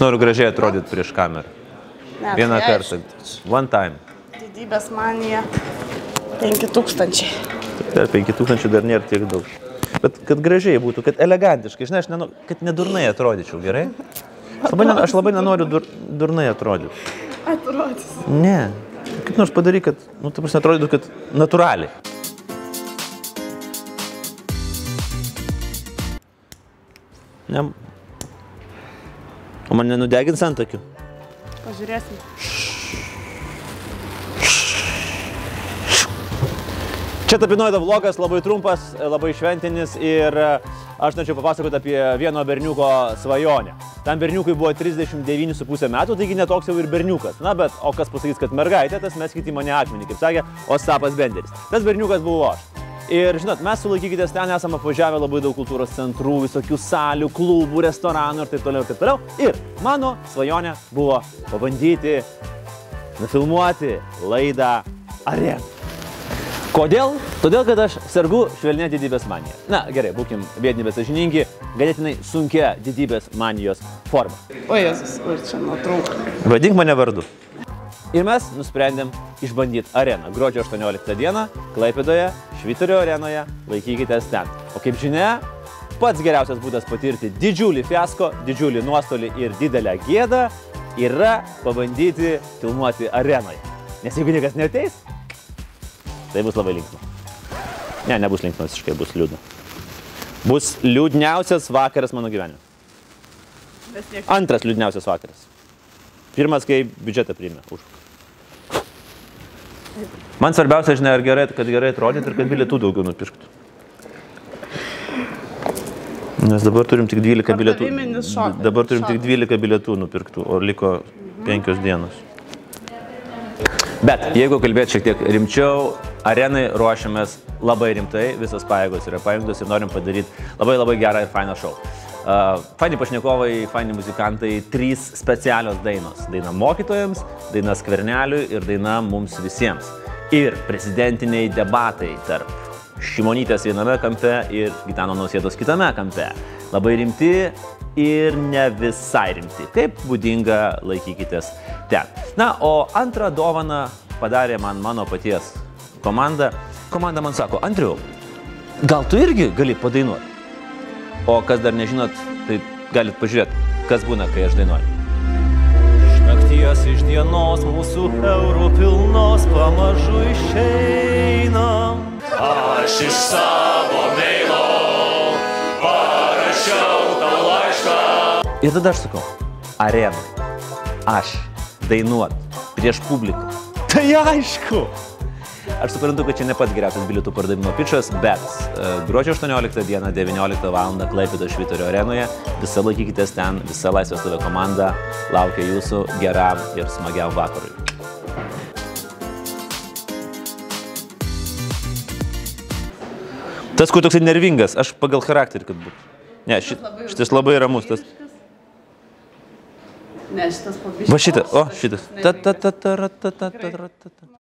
Aš noriu gražiai atrodyti prieš kamerą. Ne, Vieną tai kartą. One time. Didybės manija 5000. Dar 5000 dar nėra tiek daug. Bet kad gražiai būtų, kad elegantiškai, žinai, aš nenu, kad nedurnai atrodyčiau, gerai? Aš labai, ne- aš labai nenoriu dur, durnai atrodyti. Atrodys. Ne. Kaip nors padaryk, kad, nu, ta prasme, atrodytų, kad natūraliai. Ne. O man nenudegins ant akių. Pažiūrėsim. Čia tapinoido vlogas labai trumpas, labai šventinis ir e, aš norėčiau papasakoti apie vieno berniuko svajonę. Tam berniukui buvo 39,5 metų, taigi netoks jau ir berniukas. Na, bet o kas pasakys, kad mergaitė, tas mes kiti mane akmenį, kaip sakė Ostapas Benderis. Tas berniukas buvo aš. Ir žinot, mes sulaikykitės ten esame apvažiavę labai daug kultūros centrų, visokių salių, klubų, restoranų ir taip toliau ir taip toliau. Ir mano svajonė buvo pabandyti nufilmuoti laidą Arena. Kodėl? Todėl, kad aš sergu švelnė didybės manija. Na, gerai, būkim vietiniai bet sąžiningi, ganėtinai sunkia didybės manijos forma. O Jėzus, kur čia nuotrauka. Vadink mane vardu. Ir mes nusprendėm išbandyti areną. Gruodžio 18 dieną Klaipėdoje, Švitorio arenoje, laikykitės ten. O kaip žinia, pats geriausias būdas patirti didžiulį fiasko, didžiulį nuostolį ir didelę gėdą yra pabandyti filmuoti arenoje. Nes jeigu niekas neteis, tai bus labai linksma. Ne, nebus linksma visiškai, bus liūdna. Bus liūdniausias vakaras mano gyvenime. Antras liūdniausias vakaras. Pirmas, kai biudžetą priėmė už. Man svarbiausia, žinai, ar gerai, kad gerai atrodytų ir kad bilietų daugiau nupirktų. Nes dabar turim tik 12 bilietų. Dabar turim tik Šokas. 12 bilietų nupirktų, o liko 5 dienos. Bet jeigu kalbėti šiek tiek rimčiau, arenai ruošiamės labai rimtai, visos pajėgos yra pajungtos ir norim padaryti labai labai gerą ir fainą šou. Uh, faini pašnekovai, faini muzikantai, trys specialios dainos. Daina mokytojams, daina skverneliui ir daina mums visiems. Ir prezidentiniai debatai tarp Šimonytės viename kampe ir Gitano Nausėdos kitame kampe. Labai rimti ir ne visai rimti. Kaip būdinga, laikykitės ten. Na, o antrą dovaną padarė man mano paties komanda. Komanda man sako, Andriu, gal tu irgi gali padainuoti? O kas dar nežinot, tai galit pažiūrėti, kas būna, kai aš dainuoju. Iš nakties iš dienos mūsų eurų pilnos pamažu išeinam. Aš iš savo meilo parašiau tau laišką. Ir tada aš sakau, arena, aš dainuot prieš publiką. Tai aišku. Aš suprantu, kad čia ne pats geriausias bilietų pardavimo pičas, bet uh, gruodžio 18 dieną 19 val. Klaipėdo Švitorio arenoje. Visą laikykitės ten, visa Laisvės TV komanda laukia jūsų geram ir smagiam vakarui. Tas, kur toksai nervingas, aš pagal charakterį, kad būtų. Ne, šit, šitas labai ramus. Tas, Ne, šitas pabiškas. va šitas, o šitas. Ta, ta, ta, ta, ta, ta, ta, ta, ta.